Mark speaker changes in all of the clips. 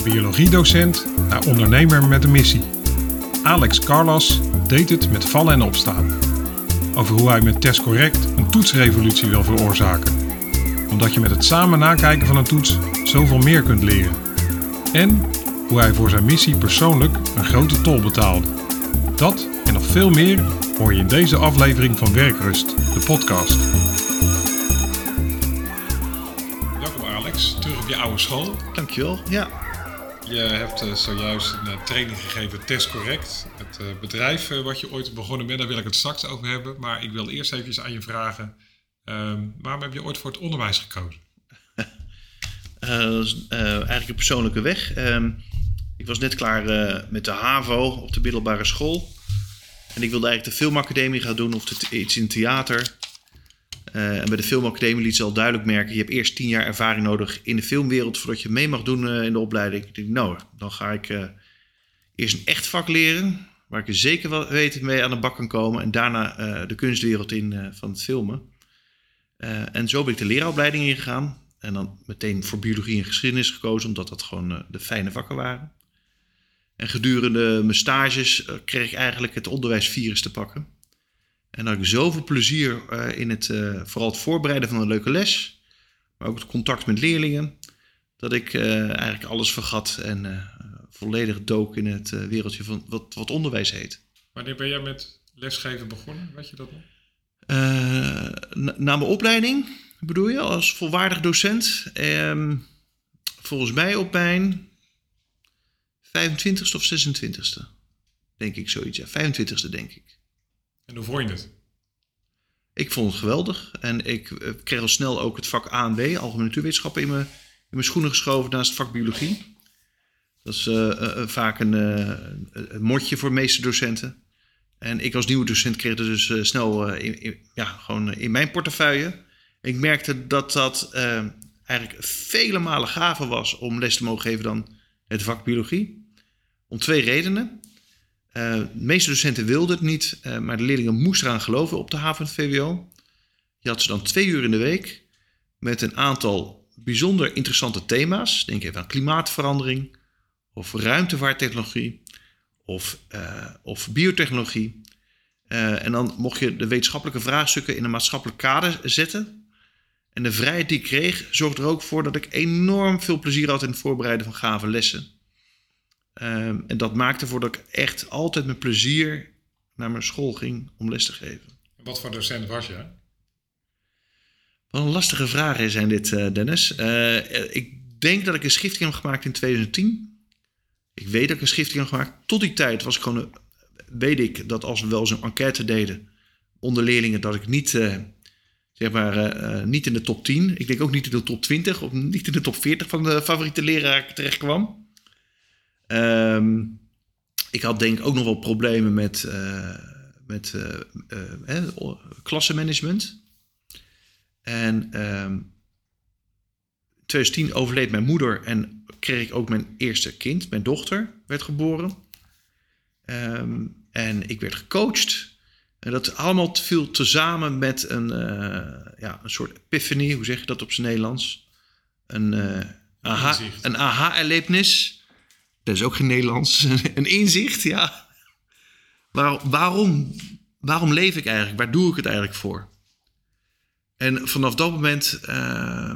Speaker 1: Van biologiedocent naar ondernemer met een missie. Alex Carlas deed het met vallen en opstaan. Over hoe hij met Test Correct een toetsrevolutie wil veroorzaken. Omdat je met het samen nakijken van een toets zoveel meer kunt leren. En hoe hij voor zijn missie persoonlijk een grote tol betaalde. Dat en nog veel meer hoor je in deze aflevering van Werkrust, de podcast. Welkom Alex, terug op je oude school.
Speaker 2: Dankjewel. Ja.
Speaker 1: Je hebt uh, zojuist een uh, training gegeven, Test Correct. Het uh, bedrijf wat je ooit begonnen bent, daar wil ik het straks over hebben. Maar ik wil eerst even aan je vragen, ehm, waarom heb je ooit voor het onderwijs gekozen?
Speaker 2: dat is eigenlijk een persoonlijke weg. Ehm, ik was net klaar met de HAVO op de middelbare school. En ik wilde eigenlijk de filmacademie gaan doen of iets in theater. Uh, en bij de filmacademie liet ze al duidelijk merken... je hebt eerst tien jaar ervaring nodig in de filmwereld... voordat je mee mag doen uh, in de opleiding. Ik dacht, nou, dan ga ik uh, eerst een echt vak leren... waar ik zeker wel weten mee aan de bak kan komen... en daarna de kunstwereld in van het filmen. en zo ben ik de leraaropleiding ingegaan... en dan meteen voor biologie en geschiedenis gekozen... omdat dat gewoon de fijne vakken waren... En gedurende mijn stages kreeg ik eigenlijk het onderwijsvirus te pakken. En had ik zoveel plezier uh, in het, uh, vooral het voorbereiden van een leuke les, maar ook het contact met leerlingen, dat ik eigenlijk alles vergat en volledig dook in het wereldje van wat, wat onderwijs heet.
Speaker 1: Wanneer ben jij met lesgeven begonnen? Weet je dat nog?
Speaker 2: Na, na, mijn opleiding, bedoel je, als volwaardig docent? Ehm, volgens mij op mijn 25ste of 26ste. Denk ik zoiets, ja. 25ste denk ik.
Speaker 1: En hoe vond je het?
Speaker 2: Ik vond het geweldig. En ik kreeg al snel ook het vak ANW, Algemene Natuurwetenschappen, in mijn, in mijn schoenen geschoven naast het vak Biologie. Dat is uh, uh, vaak een, uh, motje voor de meeste docenten. En ik als nieuwe docent kreeg het dus snel in, in, ja, gewoon in mijn portefeuille. Ik merkte dat dat eigenlijk vele malen gaver was om les te mogen geven dan het vak Biologie. Om twee redenen. Uh, de meeste docenten wilden het niet, uh, maar de leerlingen moesten eraan geloven op de haven het VWO. Je had ze dan twee uur in de week met een aantal bijzonder interessante thema's. Denk even aan klimaatverandering, of ruimtevaarttechnologie, of, uh, of biotechnologie. en dan mocht je de wetenschappelijke vraagstukken in een maatschappelijk kader zetten. En de vrijheid die ik kreeg zorgde er ook voor dat ik enorm veel plezier had in het voorbereiden van gave lessen. Um, en dat maakte ervoor dat ik echt altijd met plezier naar mijn school ging om les te geven.
Speaker 1: Wat voor docent was je?
Speaker 2: Wat een lastige vragen zijn dit, uh, Dennis. Uh, ik denk dat ik een schifting heb gemaakt in 2010. Ik weet dat ik een schifting heb gemaakt. Tot die tijd was ik gewoon, weet ik dat als we wel zo'n enquête deden onder leerlingen, dat ik niet, uh, zeg maar, niet in de top 10, ik denk ook niet in de top 20 of niet in de top 40 van de favoriete leraar terecht kwam. Um, ik had denk ik ook nog wel problemen met, uh, met uh, uh, klassenmanagement. En um, 2010 overleed mijn moeder en kreeg ik ook mijn eerste kind. Mijn dochter werd geboren. Um, en ik werd gecoacht. En dat allemaal viel tezamen met een, ja, een soort epiphany, hoe zeg je dat op zijn Nederlands? Een, aha, een aha-erlevenis. Dat is ook geen Nederlands. een inzicht, ja. Waar, waarom, waarom leef ik eigenlijk? Waar doe ik het eigenlijk voor? En vanaf dat moment uh,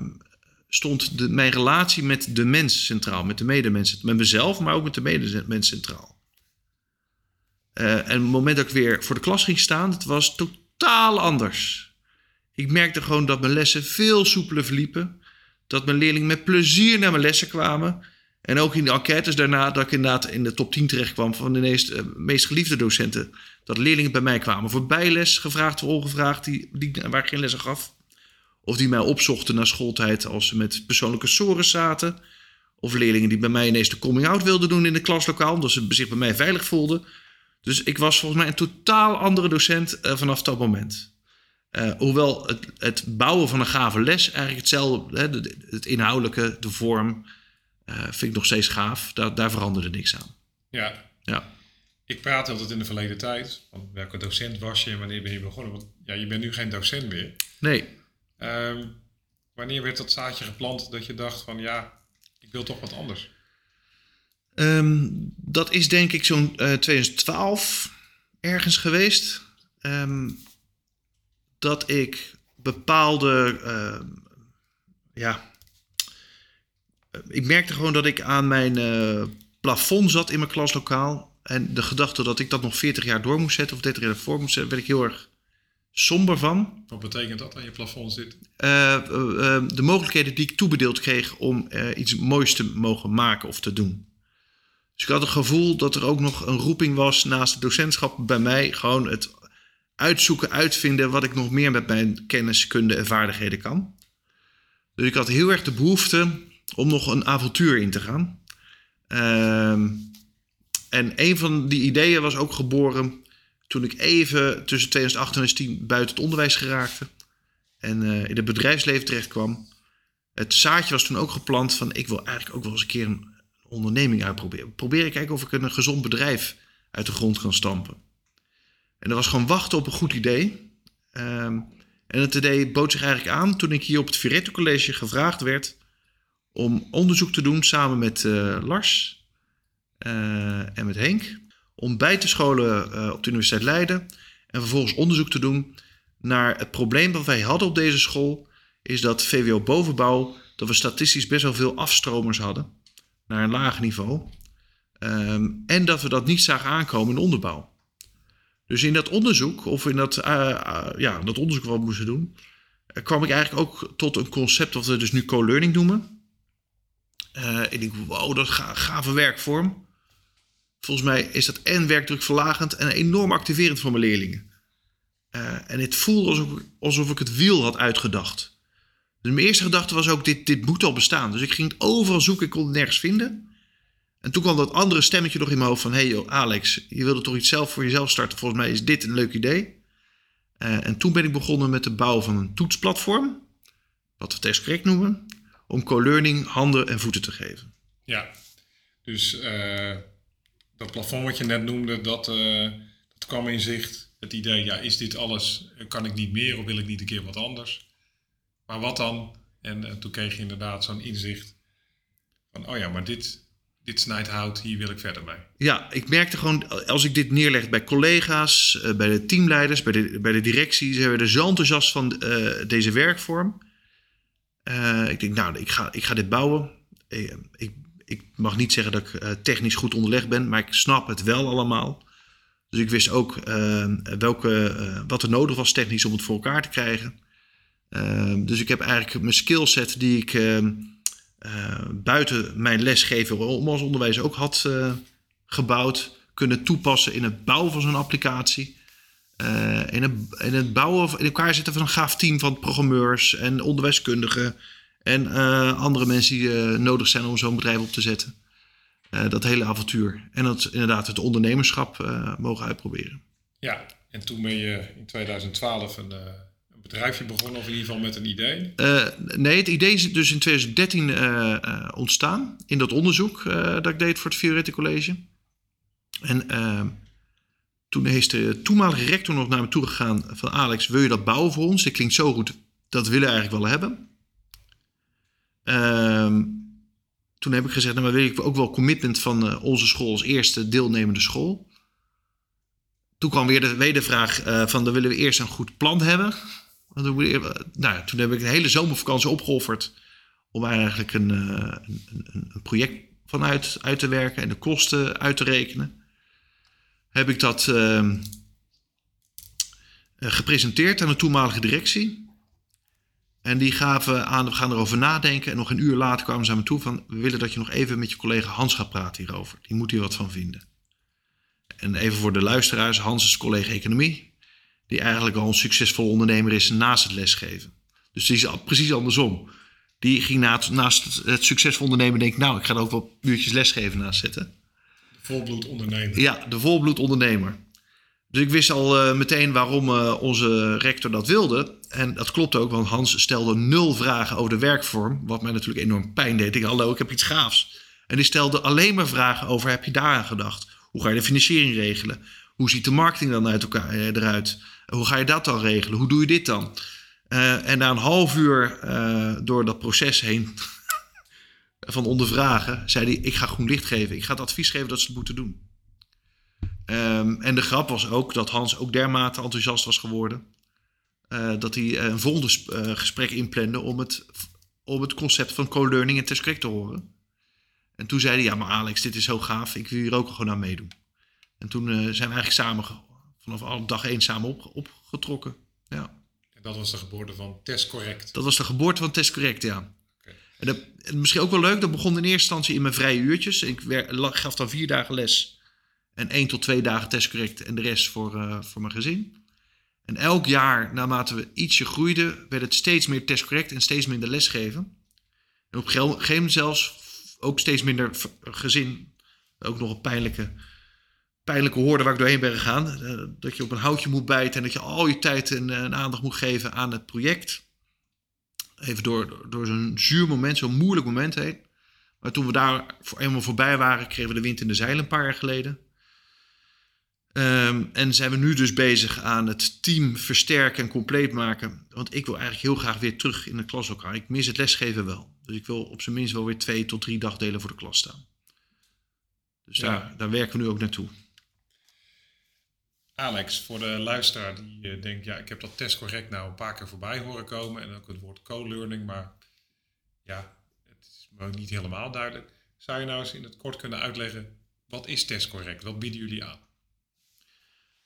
Speaker 2: stond de, mijn relatie met de mens centraal, met de medemens, met mezelf, maar ook met de medemens centraal. Uh, en het moment dat ik weer voor de klas ging staan, het was totaal anders. Ik merkte gewoon dat mijn lessen veel soepeler verliepen. Dat mijn leerlingen met plezier naar mijn lessen kwamen. En ook in de enquêtes daarna dat ik inderdaad in de top 10 terecht kwam van de meest, uh, meest geliefde docenten. Dat leerlingen bij mij kwamen voor bijles, gevraagd of ongevraagd, die, die, waar ik geen lessen gaf. Of die mij opzochten na schooltijd als ze met persoonlijke sores zaten. Of leerlingen die bij mij ineens de coming-out wilden doen in de klaslokaal, omdat ze zich bij mij veilig voelden. Dus ik was volgens mij een totaal andere docent uh, vanaf dat moment. Uh, hoewel het, het, bouwen van een gave les eigenlijk hetzelfde, hè, het inhoudelijke, de vorm, uh, vind ik nog steeds gaaf. Daar, daar veranderde niks aan.
Speaker 1: Ja.
Speaker 2: ja.
Speaker 1: Ik praat altijd in de verleden tijd. Van welke docent was je en wanneer ben je begonnen? Want ja, je bent nu geen docent meer.
Speaker 2: Nee.
Speaker 1: Um, wanneer werd dat zaadje geplant dat je dacht van ja, ik wil toch wat anders?
Speaker 2: Ehm, dat is denk ik zo'n 2012 ergens geweest. Ehm, dat ik bepaalde. ehm, ja. Ik merkte gewoon dat ik aan mijn eh, plafond zat in mijn klaslokaal. En de gedachte dat ik dat nog 40 jaar door moest zetten of 30 jaar voor moest zetten, werd ik heel erg somber van.
Speaker 1: Wat betekent dat aan je plafond zit?
Speaker 2: Eh, eh, eh, de mogelijkheden die ik toebedeeld kreeg om eh, iets moois te mogen maken of te doen. Dus ik had het gevoel dat er ook nog een roeping was naast het docentschap bij mij. Gewoon het uitzoeken, uitvinden wat ik nog meer met mijn kennis, kunde en vaardigheden kan. Dus ik had heel erg de behoefte om nog een avontuur in te gaan. Ehm, en een van die ideeën was ook geboren toen ik even tussen 2008 en 2010 buiten het onderwijs geraakte. En eh, in het bedrijfsleven terecht kwam. Het zaadje was toen ook geplant van ik wil eigenlijk ook wel eens een keer een onderneming uitproberen. Proberen kijken of ik een gezond bedrijf uit de grond kan stampen. En dat was gewoon wachten op een goed idee. Ehm, en het idee bood zich eigenlijk aan toen ik hier op het Viretto College gevraagd werd om onderzoek te doen samen met eh, Lars eh, en met Henk. Om bij te scholen eh, op de Universiteit Leiden en vervolgens onderzoek te doen naar het probleem dat wij hadden op deze school. Is dat VWO bovenbouw, dat we statistisch best wel veel afstromers hadden naar een laag niveau. Ehm, en dat we dat niet zagen aankomen in de onderbouw. Dus in dat onderzoek, of in dat, ja, dat onderzoek wat we moesten doen, kwam ik eigenlijk ook tot een concept wat we dus nu co-learning noemen. Eh, ik denk, wow, dat is ga, gave werkvorm. Volgens mij is dat en werkdrukverlagend en enorm activerend voor mijn leerlingen. Eh, en het voelde alsof, alsof ik het wiel had uitgedacht. Dus mijn eerste gedachte was ook, dit, dit moet al bestaan. Dus ik ging het overal zoeken, ik kon het nergens vinden. En toen kwam dat andere stemmetje nog in mijn hoofd van... hé hey joh, Alex, je wilde toch iets zelf voor jezelf starten? Volgens mij is dit een leuk idee. Eh, en toen ben ik begonnen met de bouw van een toetsplatform... wat we tekstcorrect noemen... om co-learning handen en voeten te geven.
Speaker 1: Ja, dus eh, dat plafond wat je net noemde, dat, eh, dat kwam in zicht. Het idee, ja, is dit alles? Kan ik niet meer of wil ik niet een keer wat anders? Maar wat dan? En eh, toen kreeg je inderdaad zo'n inzicht van, oh ja, maar dit, dit snijdt hout, hier wil ik verder mee.
Speaker 2: Ja, ik merkte gewoon, als ik dit neerleg bij collega's, bij de teamleiders, bij de, bij de directie, ze werden zo enthousiast van deze werkvorm. Eh, ik denk, nou, ik ga, ik ga dit bouwen. Eh, ik, ik mag niet zeggen dat ik eh, technisch goed onderlegd ben, maar ik snap het wel allemaal. Dus ik wist ook welke, wat er nodig was technisch om het voor elkaar te krijgen. Dus ik heb eigenlijk mijn skillset die ik buiten mijn lesgeven om als onderwijzer ook had gebouwd, kunnen toepassen in het bouwen van zo'n applicatie. Eh, in, het, in het bouwen, in elkaar zetten van een gaaf team van programmeurs en onderwijskundigen en eh, andere mensen die eh, nodig zijn om zo'n bedrijf op te zetten. Dat hele avontuur. En dat inderdaad het ondernemerschap mogen uitproberen.
Speaker 1: Ja, en toen ben je in 2012 een, een bedrijfje begonnen, of in ieder geval met een idee.
Speaker 2: Nee, het idee is dus in 2013 eh, eh, ontstaan in dat onderzoek dat ik deed voor het Fioretti College. En toen is de toenmalige rector nog naar me toe gegaan van Alex, wil je dat bouwen voor ons? Dit klinkt zo goed, dat willen we eigenlijk wel hebben. Ehm, toen heb ik gezegd, nou, maar wil ik ook wel commitment van eh, onze school als eerste deelnemende school. Toen kwam weer de wedervraag eh, van, dan willen we eerst een goed plan hebben. Je- nou, toen heb ik een hele zomervakantie opgeofferd om eigenlijk een, eh, een, een, een project vanuit uit te werken en de kosten uit te rekenen. Heb ik dat ehm, eh, gepresenteerd aan de toenmalige directie. En die gaven aan, we gaan erover nadenken. En nog een uur later kwamen ze aan me toe van... we willen dat je nog even met je collega Hans gaat praten hierover. Die moet hier wat van vinden. En even voor de luisteraars, Hans is collega economie die eigenlijk al een succesvol ondernemer is naast het lesgeven. Dus die is precies andersom. Die ging na het- naast het, succesvol ondernemen denk ik, nou, ik ga er ook wel uurtjes lesgeven naast zetten.
Speaker 1: Volbloed ondernemer.
Speaker 2: Ja, de volbloed ondernemer. Dus ik wist al eh, meteen waarom eh, onze rector dat wilde. En dat klopt ook, want Hans stelde nul vragen over de werkvorm. Wat mij natuurlijk enorm pijn deed. Ik dacht, hallo, ik heb iets gaafs. En die stelde alleen maar vragen over, heb je daaraan gedacht? Hoe ga je de financiering regelen? Hoe ziet de marketing dan uit elkaar, eh, eruit? Hoe ga je dat dan regelen? Hoe doe je dit dan? En na een half uur door dat proces heen van ondervragen, zei hij: Ik ga groen licht geven. Ik ga het advies geven dat ze het moeten doen. Ehm, en de grap was ook dat Hans ook dermate enthousiast was geworden. eh, dat hij een volgende eh, gesprek inplande om het, om het concept van co-learning en test te horen. En toen zei hij: Ja, maar Alex, dit is zo gaaf. Ik wil hier ook gewoon aan meedoen. En toen eh, zijn we eigenlijk samen, vanaf dag één samen op, opgetrokken. Ja.
Speaker 1: En dat was de geboorte van Test Correct.
Speaker 2: Dat was de geboorte van Test Correct, ja. En, misschien ook wel leuk, dat begon in eerste instantie in mijn vrije uurtjes. Ik gaf dan vier dagen les. En één tot twee dagen Test Correct en de rest voor, eh, voor mijn gezin. En elk jaar, naarmate we ietsje groeiden, werd het steeds meer Test Correct en steeds minder lesgeven. En op een gegeven moment zelfs ook steeds minder gezin. Ook nog een pijnlijke, pijnlijke hoorde waar ik doorheen ben gegaan. Eh, dat je op een houtje moet bijten en dat je al je tijd en, eh, en aandacht moet geven aan het project even door, door zo'n zuur moment, zo'n moeilijk moment heen. Maar toen we daar voor eenmaal voorbij waren, kregen we de wind in de zeilen een paar jaar geleden. Ehm, en zijn we nu dus bezig aan het team versterken en compleet maken. Want ik wil eigenlijk heel graag weer terug in de klaslokaal. Ik mis het lesgeven wel. Dus ik wil op zijn minst wel weer twee tot drie dagdelen voor de klas staan. Dus
Speaker 1: Ja.
Speaker 2: daar, daar werken we nu ook naartoe.
Speaker 1: Alex, voor de luisteraar die eh, denkt, ja, ik heb dat Test Correct nou een paar keer voorbij horen komen. En ook het woord co-learning, maar ja, het is me niet helemaal duidelijk. Zou je nou eens in het kort kunnen uitleggen, wat is Test Correct? Wat bieden jullie aan?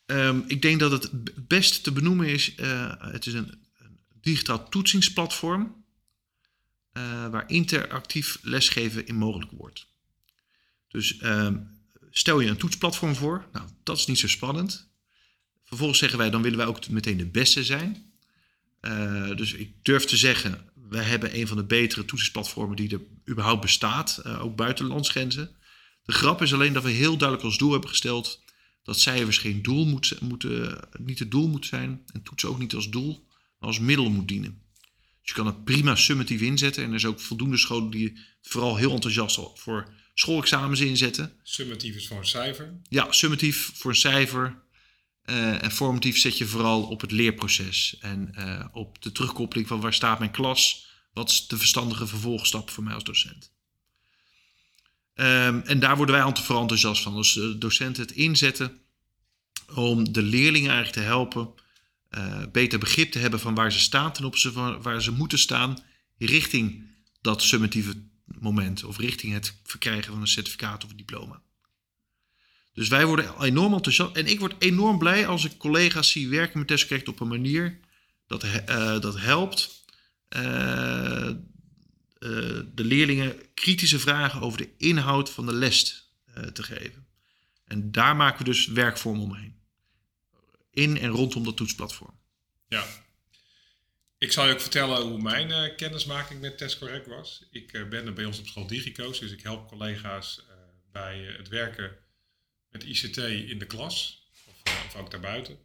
Speaker 2: Ehm, ik denk dat het best te benoemen is. eh, het is een, een digitaal toetsingsplatform. eh, waar interactief lesgeven in mogelijk wordt. Dus ehm, stel je een toetsplatform voor. Nou, dat is niet zo spannend. Vervolgens zeggen wij, dan willen wij ook meteen de beste zijn. Eh, dus ik durf te zeggen, wij hebben een van de betere toetsingsplatformen die er überhaupt bestaat. eh, ook buiten landsgrenzen. De grap is alleen dat we heel duidelijk als doel hebben gesteld dat cijfers geen doel moet, moeten, niet het doel moet zijn en toetsen ook niet als doel, maar als middel moet dienen. Dus je kan het prima summatief inzetten en er is ook voldoende scholen die vooral heel enthousiast voor schoolexamens inzetten.
Speaker 1: Summatief is voor een cijfer.
Speaker 2: Ja, summatief voor een cijfer eh, en formatief zet je vooral op het leerproces en eh, op de terugkoppeling van waar staat mijn klas, wat is de verstandige vervolgstap voor mij als docent. Ehm, en daar worden wij vooral enthousiast van. Als eh, docenten het inzetten om de leerlingen eigenlijk te helpen beter begrip te hebben van waar ze staan ten opzichte van waar ze moeten staan richting dat summatieve moment of richting het verkrijgen van een certificaat of een diploma. Dus wij worden enorm enthousiast en ik word enorm blij als ik collega's zie werken met testcorrect op een manier dat, eh, dat helpt eh, eh, de leerlingen kritische vragen over de inhoud van de les te geven. En daar maken we dus werkvorm omheen. In en rondom dat toetsplatform.
Speaker 1: Ja. Ik zal je ook vertellen hoe mijn kennismaking met Test Correct was. Ik ben er bij ons op school Digicoach, dus ik help collega's bij het werken met ICT in de klas, of, eh, of ook daarbuiten.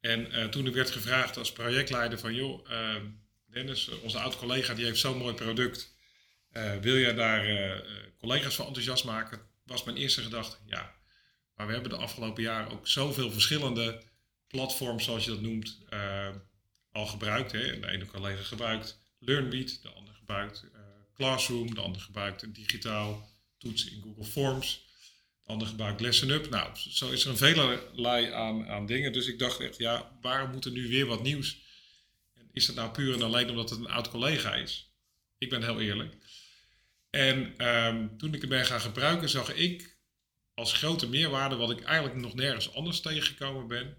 Speaker 1: En eh, toen ik werd gevraagd als projectleider van, joh, eh, Dennis, onze oud-collega, die heeft zo'n mooi product. Wil jij daar collega's voor enthousiast maken? Was mijn eerste gedachte, ja. Maar we hebben de afgelopen jaren ook zoveel verschillende platforms, zoals je dat noemt, al gebruikt. Hè. De ene collega gebruikt LearnBeat, de ander gebruikt Classroom, de ander gebruikt digitaal toets in Google Forms, ander gebruikt LessenUp. Nou, zo is er een velerlei aan, aan dingen. Dus ik dacht echt, ja, waarom moet er nu weer wat nieuws? En is dat nou puur en alleen omdat het een oud collega is? Ik ben heel eerlijk. En ehm, toen ik het ben gaan gebruiken, zag ik als grote meerwaarde, wat ik eigenlijk nog nergens anders tegengekomen ben,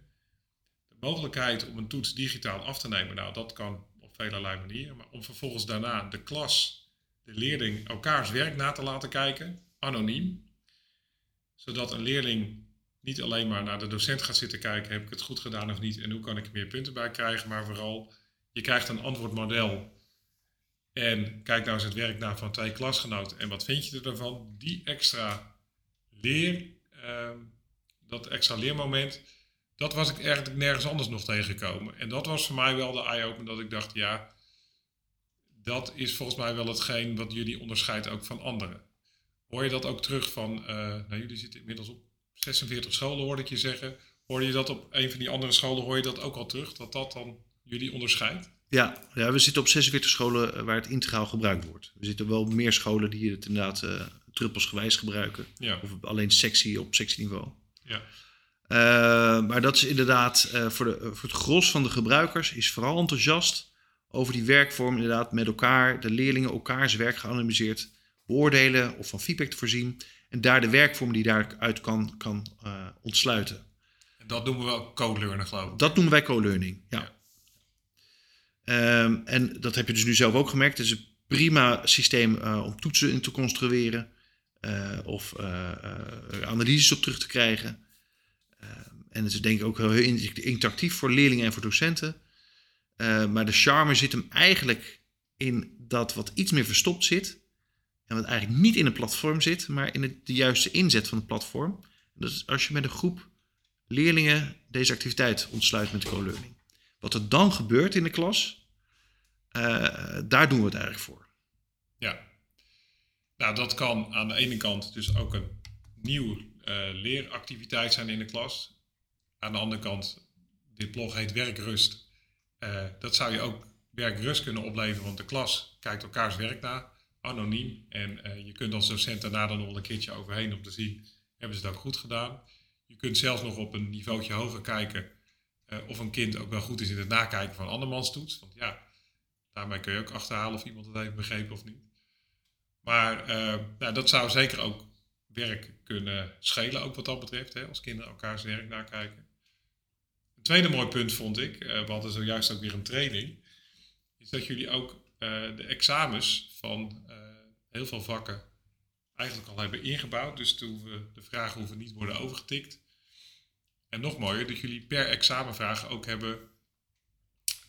Speaker 1: de mogelijkheid om een toets digitaal af te nemen. Nou, dat kan op velerlei manieren, maar om vervolgens daarna de klas, de leerling, elkaars werk na te laten kijken, anoniem, zodat een leerling niet alleen maar naar de docent gaat zitten kijken, heb ik het goed gedaan of niet en hoe kan ik er meer punten bij krijgen, maar vooral, je krijgt een antwoordmodel en kijk nou eens het werk na van twee klasgenoten en wat vind je ervan? Die extra leer, ehm, dat extra leermoment, dat was ik eigenlijk nergens anders nog tegengekomen. En dat was voor mij wel de eye-opener dat ik dacht, ja, dat is volgens mij wel hetgeen wat jullie onderscheidt ook van anderen. Hoor je dat ook terug van, eh, nou jullie zitten inmiddels op 46 scholen hoorde ik je zeggen. Hoor je dat op een van die andere scholen, hoor je dat ook al terug, dat dat dan jullie onderscheidt?
Speaker 2: Ja, ja, we zitten op 46 scholen eh, waar het integraal gebruikt wordt. We zitten wel meer scholen die het inderdaad uh, druppelsgewijs gebruiken.
Speaker 1: Ja.
Speaker 2: Of alleen sectie op sectieniveau.
Speaker 1: Ja.
Speaker 2: Uh, maar dat is inderdaad uh, voor, de, voor het gros van de gebruikers is vooral enthousiast over die werkvorm. Inderdaad met elkaar, de leerlingen elkaars werk geanalyseerd beoordelen of van feedback te voorzien. En daar de werkvorm die daaruit kan, kan uh, ontsluiten.
Speaker 1: En dat noemen we ook co-learning geloof ik.
Speaker 2: Dat noemen wij co-learning, ja. ja. Um, en dat heb je dus nu zelf ook gemerkt. Het is een prima systeem uh, om toetsen in te construeren. Uh, of analyses op terug te krijgen. en het is denk ik ook heel interactief voor leerlingen en voor docenten. maar de charme zit hem eigenlijk in dat wat iets meer verstopt zit. En wat eigenlijk niet in een platform zit, maar in het, de juiste inzet van het platform. Dus als je met een groep leerlingen deze activiteit ontsluit met co-learning. Wat er dan gebeurt in de klas, uh, daar doen we het eigenlijk voor.
Speaker 1: Ja, nou dat kan aan de ene kant dus ook een nieuw uh, leeractiviteit zijn in de klas. Aan de andere kant, dit blog heet Werkrust. Uh, dat zou je ook werkrust kunnen opleveren, want de klas kijkt elkaars werk na anoniem. En uh, je kunt als docent daarna dan nog een keertje overheen om te zien, hebben ze het ook goed gedaan. Je kunt zelfs nog op een niveautje hoger kijken uh, of een kind ook wel goed is in het nakijken van andermans toets. Want ja, daarmee kun je ook achterhalen of iemand het heeft begrepen of niet. Maar nou, dat zou zeker ook werk kunnen schelen, ook wat dat betreft, hè, als kinderen elkaars werk nakijken. Een tweede mooi punt vond ik, we hadden zojuist ook weer een training, is dat jullie ook de examens van uh, heel veel vakken eigenlijk al hebben ingebouwd. Dus toen we de vragen hoeven niet worden overgetikt. En nog mooier, dat jullie per examenvraag ook hebben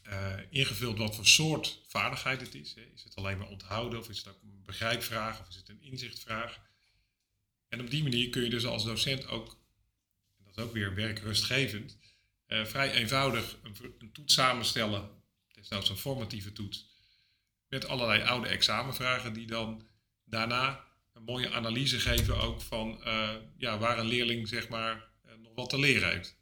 Speaker 1: uh, ingevuld wat voor soort vaardigheid het is. Hè. Is het alleen maar onthouden of is het ook een begrijpvraag of is het een inzichtvraag? En op die manier kun je dus als docent ook, en dat is ook weer werkrustgevend, vrij eenvoudig een, een toets samenstellen. Desnoods een formatieve toets met allerlei oude examenvragen die dan daarna een mooie analyse geven ook van uh, ja, waar een leerling zeg maar uh, nog wat te leren heeft.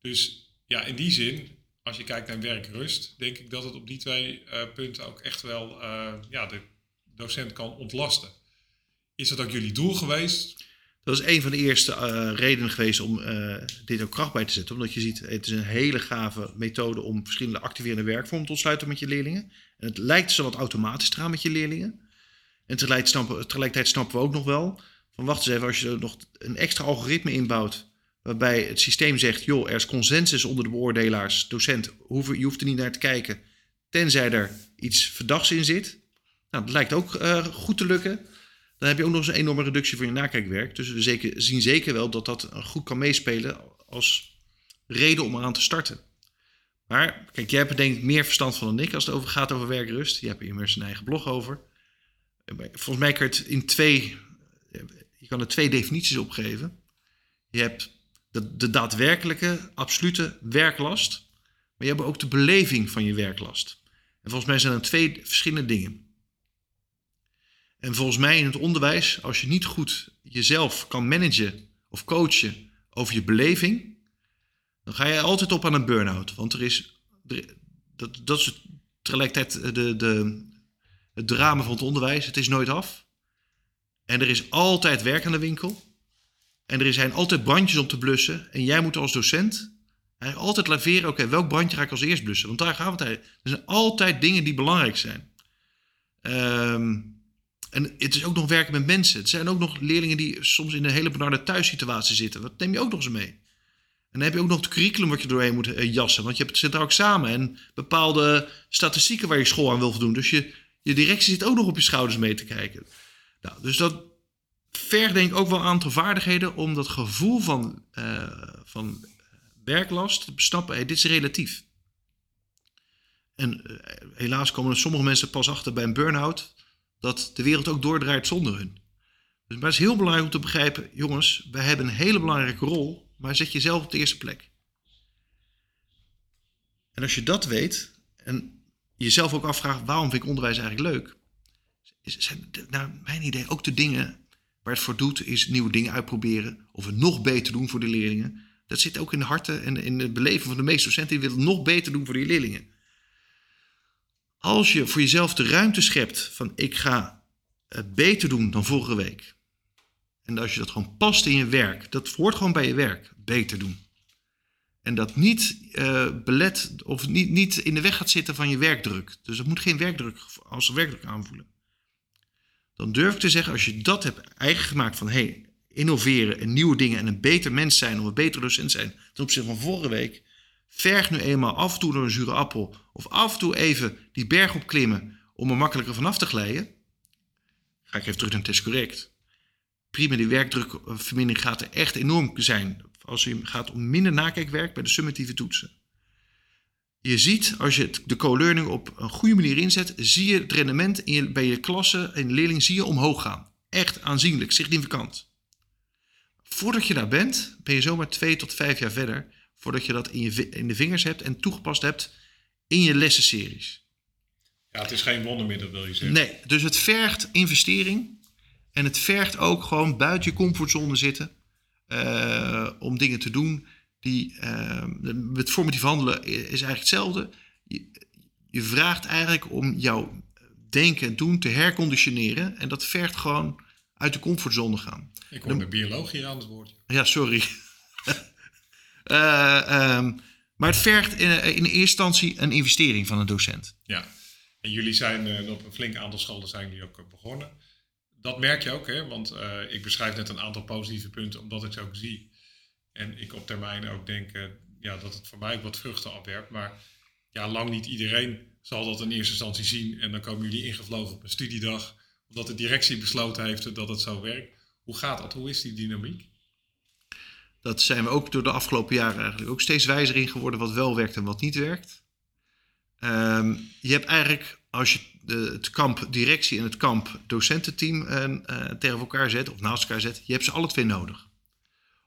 Speaker 1: Dus ja, in die zin, als je kijkt naar werkrust, denk ik dat het op die twee uh, punten ook echt wel ja, de docent kan ontlasten. Is dat ook jullie doel geweest?
Speaker 2: Dat is een van de eerste redenen geweest om dit ook kracht bij te zetten. Omdat je ziet, het is een hele gave methode om verschillende activerende werkvormen te ontsluiten met je leerlingen. En het lijkt zo wat automatisch te gaan met je leerlingen. En tegelijkertijd snappen, we ook nog wel van wacht eens even, als je er nog een extra algoritme inbouwt waarbij het systeem zegt, joh, er is consensus onder de beoordelaars, docent, je hoeft er niet naar te kijken, tenzij er iets verdachts in zit. Nou, dat lijkt ook uh, goed te lukken. Dan heb je ook nog eens een enorme reductie van je nakijkwerk. Dus we zeker, zien zeker wel dat dat goed kan meespelen als reden om eraan te starten. Maar kijk, jij hebt denk ik meer verstand van dan ik als het over gaat over werkrust. Je hebt er immers een eigen blog over. Volgens mij kan je het in twee, je kan er twee definities opgeven. Je hebt de, de daadwerkelijke, absolute werklast. Maar je hebt ook de beleving van je werklast. En volgens mij zijn er twee verschillende dingen. En volgens mij in het onderwijs, als je niet goed jezelf kan managen of coachen over je beleving, dan ga je altijd op aan een burn-out. Want er is, dat, dat is tegelijkertijd de, de, het drama van het onderwijs. Het is nooit af. En er is altijd werk aan de winkel. En er zijn altijd brandjes om te blussen. En jij moet als docent altijd laveren. Oké, welk brandje ga ik als eerst blussen? Want daar gaan we het Er zijn altijd dingen die belangrijk zijn. Um, en het is ook nog werken met mensen. Het zijn ook nog leerlingen die soms in een hele benarde thuissituatie zitten. Dat neem je ook nog eens mee. En dan heb je ook nog het curriculum wat je doorheen moet eh, jassen. Want je hebt het centraal examen en bepaalde statistieken waar je school aan wil voldoen. Dus je, je directie zit ook nog op je schouders mee te kijken. Nou, dus dat vergt denk ik ook wel een aantal vaardigheden om dat gevoel van, uh, van werklast te besnappen. Hey, dit is relatief. En uh, helaas komen er sommige mensen pas achter bij een burn-out dat de wereld ook doordraait zonder hun. Dus, maar het is heel belangrijk om te begrijpen, jongens, wij hebben een hele belangrijke rol maar zet jezelf op de eerste plek. En als je dat weet en jezelf ook afvraagt waarom vind ik onderwijs eigenlijk leuk, zijn naar mijn idee ook de dingen waar het voor doet, is nieuwe dingen uitproberen of het nog beter doen voor de leerlingen. Dat zit ook in de harten en in het beleven van de meeste docenten. Die willen het nog beter doen voor die leerlingen. Als je voor jezelf de ruimte schept van ik ga het beter doen dan vorige week. En als je dat gewoon past in je werk, dat hoort gewoon bij je werk, beter doen. En dat niet uh, belet of niet, niet in de weg gaat zitten van je werkdruk. Dus dat moet geen werkdruk als werkdruk aanvoelen. Dan durf ik te zeggen, als je dat hebt eigen gemaakt van hey, innoveren en nieuwe dingen en een beter mens zijn of een betere docent zijn ten opzichte van vorige week, verg nu eenmaal af en toe door een zure appel of af en toe even die berg opklimmen om er makkelijker vanaf te glijden. Ga ik even terug naar test correct. Prima, die werkdrukvermindering gaat er echt enorm zijn als je gaat om minder nakijkwerk bij de summatieve toetsen. Je ziet, als je de co-learning op een goede manier inzet, zie je het rendement in bij je klasse en leerling zie je omhoog gaan. Echt aanzienlijk, significant. Voordat je daar bent, ben je zomaar twee tot vijf jaar verder, voordat je dat in, je, in de vingers hebt en toegepast hebt in je lessenseries.
Speaker 1: Ja, het is geen wondermiddel, wil je zeggen.
Speaker 2: Nee, dus het vergt investering en het vergt ook gewoon buiten je comfortzone zitten uh, om dingen te doen die. Uh, met formatief handelen is eigenlijk hetzelfde. Je, je, vraagt eigenlijk om jouw denken en doen te herconditioneren. En dat vergt gewoon uit de comfortzone gaan.
Speaker 1: Ik hoor de bioloog hier aan het woord.
Speaker 2: Ja, sorry. uh, um, maar het vergt in, in eerste instantie een investering van een docent.
Speaker 1: Ja, en jullie zijn op een flink aantal scholen zijn jullie ook begonnen dat merk je ook, hè? want ik beschrijf net een aantal positieve punten, omdat ik ze ook zie. En ik op termijn ook denk ja, dat het voor mij ook wat vruchten afwerpt. Maar ja, lang niet iedereen zal dat in eerste instantie zien. En dan komen jullie ingevlogen op een studiedag, omdat de directie besloten heeft dat het zo werkt. Hoe gaat dat? Hoe is die dynamiek?
Speaker 2: Dat zijn we ook door de afgelopen jaren eigenlijk ook steeds wijzer in geworden wat wel werkt en wat niet werkt. Um, je hebt eigenlijk, als je het kamp directie en het kamp docententeam uh, tegen elkaar zet, of naast elkaar zet, je hebt ze alle twee nodig.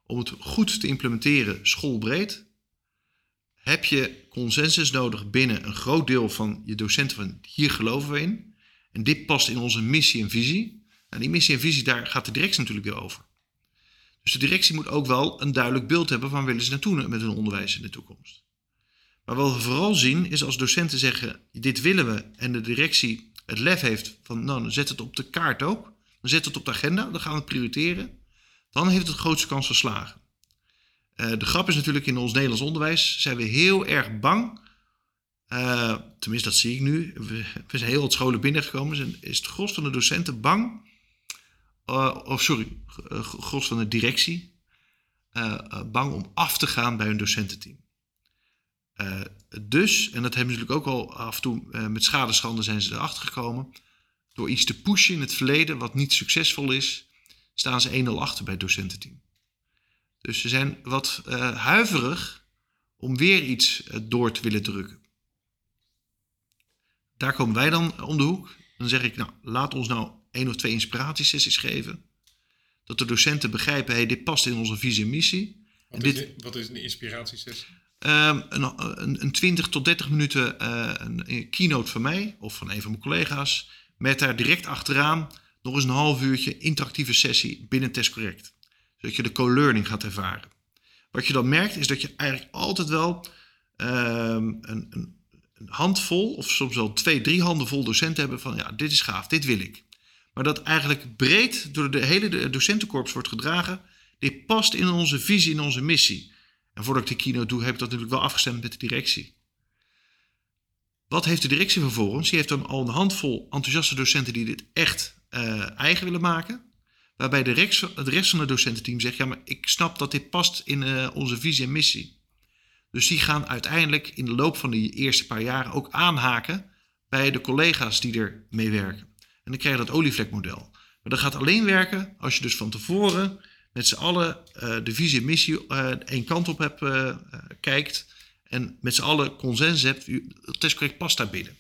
Speaker 2: Om het goed te implementeren schoolbreed, heb je consensus nodig binnen een groot deel van je docenten van hier geloven we in. En dit past in onze missie en visie. En die missie en visie, daar gaat de directie natuurlijk weer over. Dus de directie moet ook wel een duidelijk beeld hebben van willen ze naartoe met hun onderwijs in de toekomst. Maar wat we vooral zien is als docenten zeggen: dit willen we en de directie het lef heeft van nou, dan zet het op de kaart ook, dan zet het op de agenda, dan gaan we het prioriteren, dan heeft het de grootste kans van slagen. Uh, de grap is natuurlijk in ons Nederlands onderwijs zijn we heel erg bang. Uh, tenminste, dat zie ik nu. We, zijn heel wat scholen binnengekomen. Is het gros van de docenten bang? Uh, of sorry, gros van de directie. bang om af te gaan bij hun docententeam. Dus, en dat hebben ze natuurlijk ook al af en toe met schadeschande zijn ze erachter gekomen. Door iets te pushen in het verleden wat niet succesvol is, staan ze 1-0 achter bij het docententeam. Dus ze zijn wat huiverig om weer iets door te willen drukken. Daar komen wij dan om de hoek. Dan zeg ik, nou, laat ons nou één of twee inspiratiesessies geven. Dat de docenten begrijpen, hey, dit past in onze visie en missie.
Speaker 1: Wat,
Speaker 2: en
Speaker 1: is, dit, wat is een inspiratiesessie?
Speaker 2: Um, een, een, een, 20 tot 30 minuten uh, een keynote van mij of van een van mijn collega's. Met daar direct achteraan nog eens een half uurtje interactieve sessie binnen TestCorrect. Zodat je de co-learning gaat ervaren. Wat je dan merkt is dat je eigenlijk altijd wel um, een, een, handvol of soms wel twee, drie handen vol docenten hebben van ja, dit is gaaf, dit wil ik. Maar dat eigenlijk breed door de hele docentenkorps wordt gedragen. Dit past in onze visie, in onze missie. En voordat ik die keynote doe, heb ik dat natuurlijk wel afgestemd met de directie. Wat heeft de directie vervolgens? Die heeft dan al een handvol enthousiaste docenten die dit echt uh, eigen willen maken. Waarbij de rest, het rest van het docententeam zegt: Ja, maar ik snap dat dit past in uh, onze visie en missie. Dus die gaan uiteindelijk in de loop van die eerste paar jaren ook aanhaken bij de collega's die er mee werken. Dan krijg je dat olievlekmodel. Maar dat gaat alleen werken als je dus van tevoren met z'n allen uh, de visie en missie uh, één kant op hebt, uh, kijkt. En met z'n allen consensus hebt, testcorrect past daar binnen.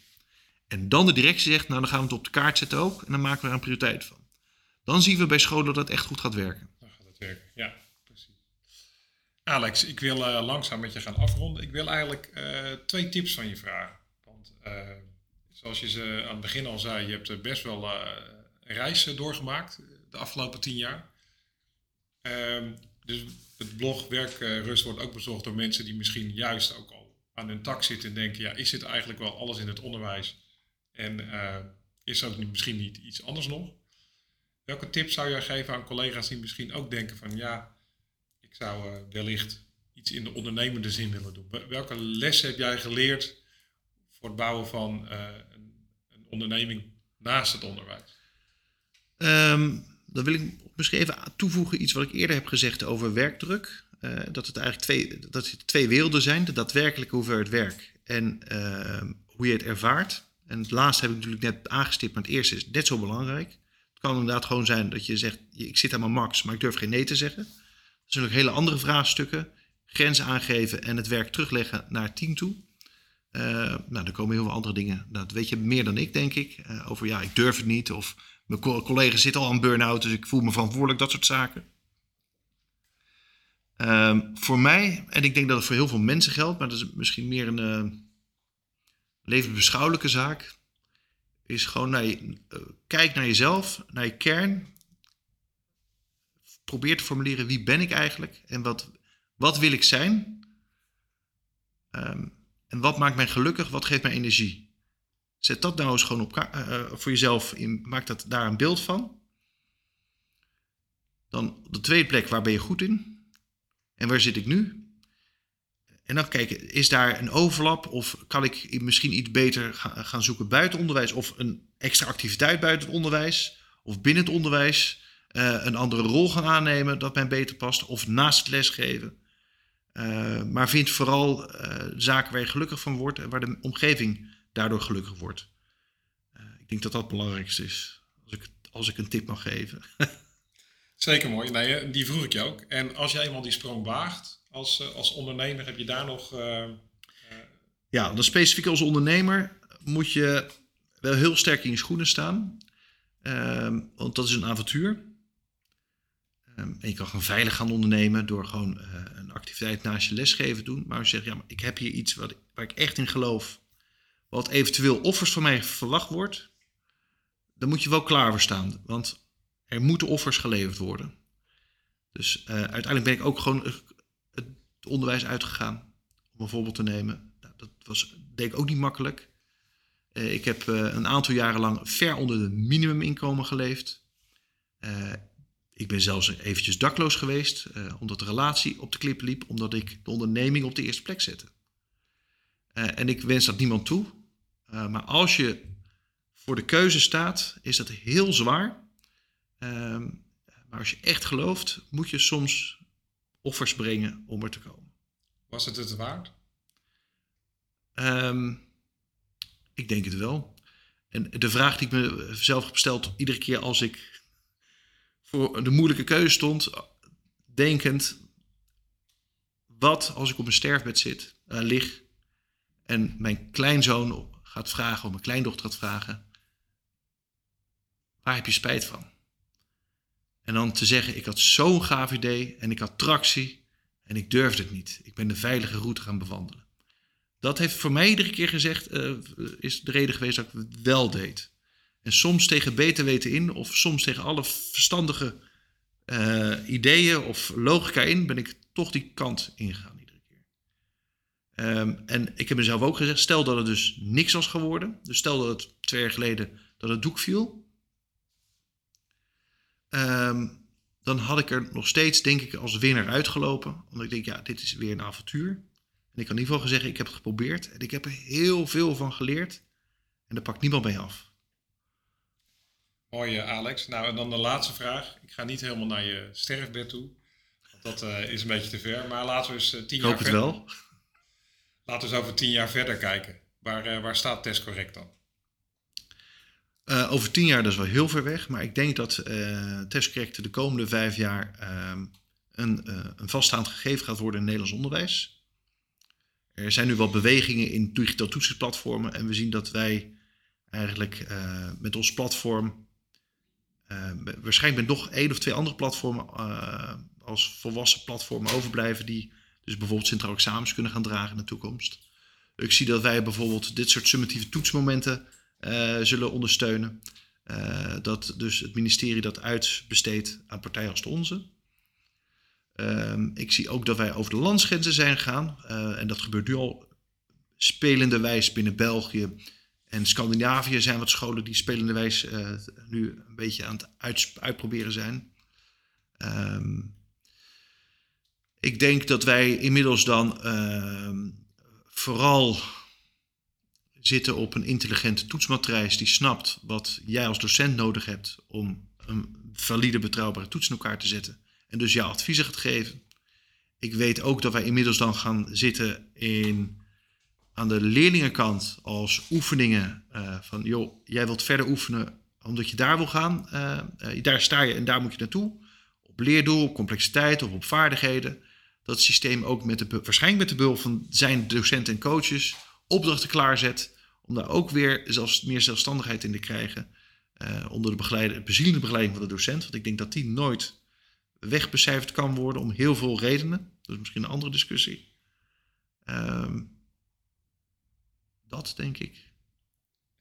Speaker 2: En dan de directie zegt, nou dan gaan we het op de kaart zetten ook. En dan maken we er een prioriteit van. Dan zien we bij scholen dat het echt goed gaat werken.
Speaker 1: Dan gaat het werken, ja, precies. Alex, ik wil langzaam met je gaan afronden. Ik wil eigenlijk twee tips van je vragen. Want zoals je ze aan het begin al zei, je hebt best wel een reis doorgemaakt de afgelopen tien jaar. Um, dus het blog Werkrust wordt ook bezocht door mensen die misschien juist ook al aan hun tak zitten en denken, ja, is dit eigenlijk wel alles in het onderwijs En is dat misschien niet iets anders nog? Welke tips zou jij geven aan collega's die misschien ook denken van ja, ik zou wellicht iets in de ondernemende zin willen doen? Welke lessen heb jij geleerd voor het bouwen van onderneming naast het onderwijs?
Speaker 2: Um, dan wil ik misschien even toevoegen iets wat ik eerder heb gezegd over werkdruk. Uh, dat het eigenlijk twee, dat het twee werelden zijn: de daadwerkelijke hoeveelheid werk en uh, hoe je het ervaart. En het laatste heb ik natuurlijk net aangestipt, maar het eerste is net zo belangrijk. Het kan inderdaad gewoon zijn dat je zegt: ik zit aan mijn max, maar ik durf geen nee te zeggen. Dat zijn natuurlijk hele andere vraagstukken. Grenzen aangeven en het werk terugleggen naar het team toe. Uh, nou, er komen heel veel andere dingen. Dat weet je meer dan ik, denk ik. over ja, ik durf het niet. Of mijn collega zit al aan burn-out, dus ik voel me verantwoordelijk, dat soort zaken. Um, voor mij, en ik denk dat het voor heel veel mensen geldt, maar dat is misschien meer een uh, levensbeschouwelijke zaak, is gewoon naar kijk naar jezelf, naar je kern. Probeer te formuleren wie ben ik eigenlijk en wat, wat wil ik zijn. Um, en wat maakt mij gelukkig, wat geeft mij energie. Zet dat nou eens gewoon op, uh, voor jezelf in. Maak dat, daar een beeld van. Dan de tweede plek, waar ben je goed in? En waar zit ik nu? En dan kijken, is daar een overlap of kan ik misschien iets beter gaan zoeken buiten onderwijs of een extra activiteit buiten het onderwijs of binnen het onderwijs uh, een andere rol gaan aannemen dat mij beter past of naast lesgeven. Uh, maar vind vooral uh, zaken waar je gelukkig van wordt en waar de omgeving daardoor gelukkig wordt. Uh, ik denk dat dat het belangrijkste is, als ik, als ik een tip mag geven.
Speaker 1: Zeker mooi. Nee, die vroeg ik je ook. En als jij eenmaal die sprong waagt als, als ondernemer, heb je daar nog.
Speaker 2: Ja, dan specifiek als ondernemer moet je wel heel sterk in je schoenen staan. Ehm, want dat is een avontuur. Um, en je kan gewoon veilig gaan ondernemen door gewoon een activiteit naast je lesgeven doen. Maar als je zegt, ja, maar ik heb hier iets wat, waar ik echt in geloof wat eventueel offers van mij verwacht wordt, dan moet je wel klaar voor staan. Want er moeten offers geleverd worden. Dus uh, uiteindelijk ben ik ook gewoon het onderwijs uitgegaan. Om een voorbeeld te nemen. Nou, dat was, deed ik ook niet makkelijk. Uh, ik heb een aantal jaren lang ver onder het minimuminkomen geleefd. Ik ben zelfs eventjes dakloos geweest. omdat de relatie op de klippen liep. Omdat ik de onderneming op de eerste plek zette. en ik wens dat niemand toe. Uh, maar als je voor de keuze staat, is dat heel zwaar. Uh, maar als je echt gelooft, moet je soms offers brengen om er te komen.
Speaker 1: Was het het waard?
Speaker 2: Um, ik denk het wel. En de vraag die ik mezelf heb gesteld, iedere keer als ik voor de moeilijke keuze stond, denkend: wat als ik op een sterfbed zit, uh, lig en mijn kleinzoon gaat vragen, of mijn kleindochter gaat vragen, waar heb je spijt van? En dan te zeggen, ik had zo'n gaaf idee en ik had tractie en ik durfde het niet. Ik ben de veilige route gaan bewandelen. Dat heeft voor mij iedere keer gezegd, uh, is de reden geweest dat ik het wel deed. En soms tegen beter weten in, of soms tegen alle verstandige uh, ideeën of logica in, ben ik toch die kant ingegaan. Um, en ik heb mezelf ook gezegd, stel dat het dus niks was geworden. Dus stel dat het twee jaar geleden dat het doek viel. Um, dan had ik er nog steeds, denk ik, als winnaar uitgelopen. Omdat ik denk, ja, dit is weer een avontuur. En ik kan in ieder geval zeggen, ik heb het geprobeerd. En ik heb er heel veel van geleerd. En daar pakt niemand mee af.
Speaker 1: Mooi, Alex. Nou, en dan de laatste vraag. Ik ga niet helemaal naar je sterfbed toe. Dat uh, is een beetje te ver. Maar laten we eens uh, tien
Speaker 2: ik
Speaker 1: jaar
Speaker 2: hoop het wel.
Speaker 1: Laten we eens over tien jaar verder kijken. Waar, uh, waar staat Test Correct dan?
Speaker 2: Uh, over tien jaar, dat is wel heel ver weg. Maar ik denk dat uh, Test Correct de komende vijf jaar uh, een, een vaststaand gegeven gaat worden in het Nederlands onderwijs. Er zijn nu wat bewegingen in digitaal toetsingsplatformen. En we zien dat wij eigenlijk met ons platform... waarschijnlijk met nog één of twee andere platformen als volwassen platformen overblijven... die dus bijvoorbeeld centraal examens kunnen gaan dragen in de toekomst. Ik zie dat wij bijvoorbeeld dit soort summatieve toetsmomenten uh, zullen ondersteunen. Dat dus het ministerie dat uitbesteedt aan partijen als de onze. Uh, ik zie ook dat wij over de landsgrenzen zijn gegaan. En dat gebeurt nu al spelende wijs binnen België En Scandinavië zijn wat scholen die spelenderwijs uh, nu een beetje aan het uitproberen zijn. Ehm, ik denk dat wij inmiddels dan ehm, vooral zitten op een intelligente toetsmatrijs die snapt wat jij als docent nodig hebt om een valide, betrouwbare toets in elkaar te zetten. En dus jouw adviezen gaat geven. Ik weet ook dat wij inmiddels dan gaan zitten in, aan de leerlingenkant als oefeningen uh, van, joh, jij wilt verder oefenen omdat je daar wil gaan. Uh, uh, daar sta je en daar moet je naartoe. Op leerdoel, op complexiteit of op vaardigheden. Dat systeem ook met de, waarschijnlijk met de behulp van zijn docenten en coaches opdrachten klaarzet. Om daar ook weer zelfs meer zelfstandigheid in te krijgen. onder de bezielende begeleiding van de docent. Want ik denk dat die nooit wegbecijferd kan worden om heel veel redenen. Dat is misschien een andere discussie. Um, dat denk ik.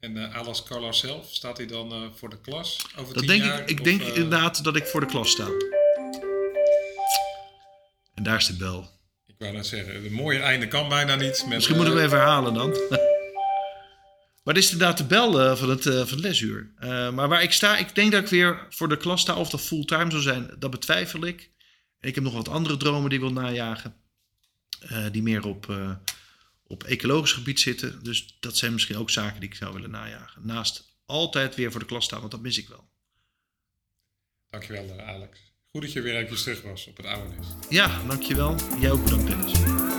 Speaker 1: En uh, Alas Carlos zelf, staat hij dan uh, voor de klas over
Speaker 2: dat
Speaker 1: tien
Speaker 2: denk
Speaker 1: jaar?
Speaker 2: Ik, ik denk uh... inderdaad dat ik voor de klas sta. En daar is de bel.
Speaker 1: Ik wou net zeggen, een mooie einde kan bijna niet. Met,
Speaker 2: Misschien moeten we even herhalen dan. Maar dit is inderdaad de bel van, het, van het lesuur. Maar waar ik sta, ik denk dat ik weer voor de klas sta. Of dat fulltime zou zijn, dat betwijfel ik. En ik heb nog wat andere dromen die ik wil najagen. die meer op, op ecologisch gebied zitten. Dus dat zijn misschien ook zaken die ik zou willen najagen. Naast altijd weer voor de klas staan, want dat mis ik wel.
Speaker 1: Dankjewel Alex. Goed dat je weer even terug was op het oude nest.
Speaker 2: Ja, dankjewel. Jij ook bedankt Dennis.